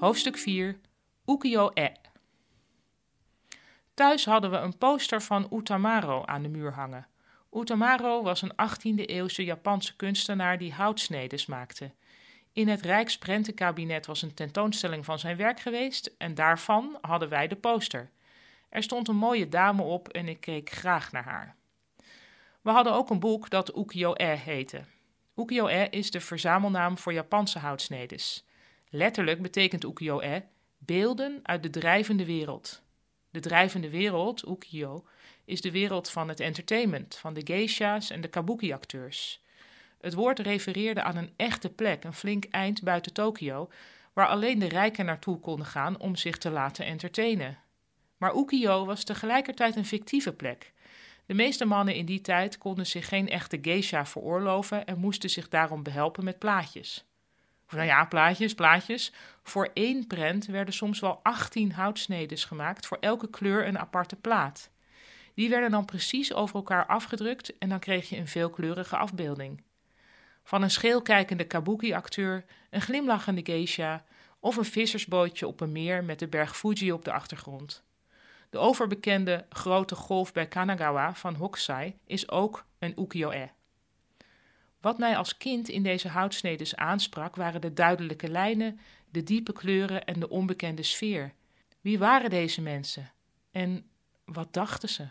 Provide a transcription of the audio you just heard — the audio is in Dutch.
Hoofdstuk 4 Ukiyo-e Thuis hadden we een poster van Utamaro aan de muur hangen. Utamaro was een 18e-eeuwse Japanse kunstenaar die houtsnedes maakte. In het Rijksprentenkabinet was een tentoonstelling van zijn werk geweest en daarvan hadden wij de poster. Er stond een mooie dame op en ik keek graag naar haar. We hadden ook een boek dat ukiyo-e heette. Ukiyo-e is de verzamelnaam voor Japanse houtsnedes. Letterlijk betekent ukiyo-e beelden uit de drijvende wereld. De drijvende wereld, ukiyo, is de wereld van het entertainment, van de geisha's en de kabuki-acteurs. Het woord refereerde aan een echte plek, een flink eind buiten Tokio, waar alleen de rijken naartoe konden gaan om zich te laten entertainen. Maar Ukiyo was tegelijkertijd een fictieve plek. De meeste mannen in die tijd konden zich geen echte geisha veroorloven en moesten zich daarom behelpen met plaatjes. Nou ja, plaatjes, plaatjes. Voor één prent werden soms wel 18 houtsnedes gemaakt, voor elke kleur een aparte plaat. Die werden dan precies over elkaar afgedrukt en dan kreeg je een veelkleurige afbeelding. Van een scheelkijkende kabuki-acteur, een glimlachende geisha of een vissersbootje op een meer met de berg Fuji op de achtergrond. De overbekende grote golf bij Kanagawa van Hokusai is ook een ukiyo-e. Wat mij als kind in deze houtsnedes aansprak waren de duidelijke lijnen, de diepe kleuren en de onbekende sfeer. Wie waren deze mensen? En wat dachten ze?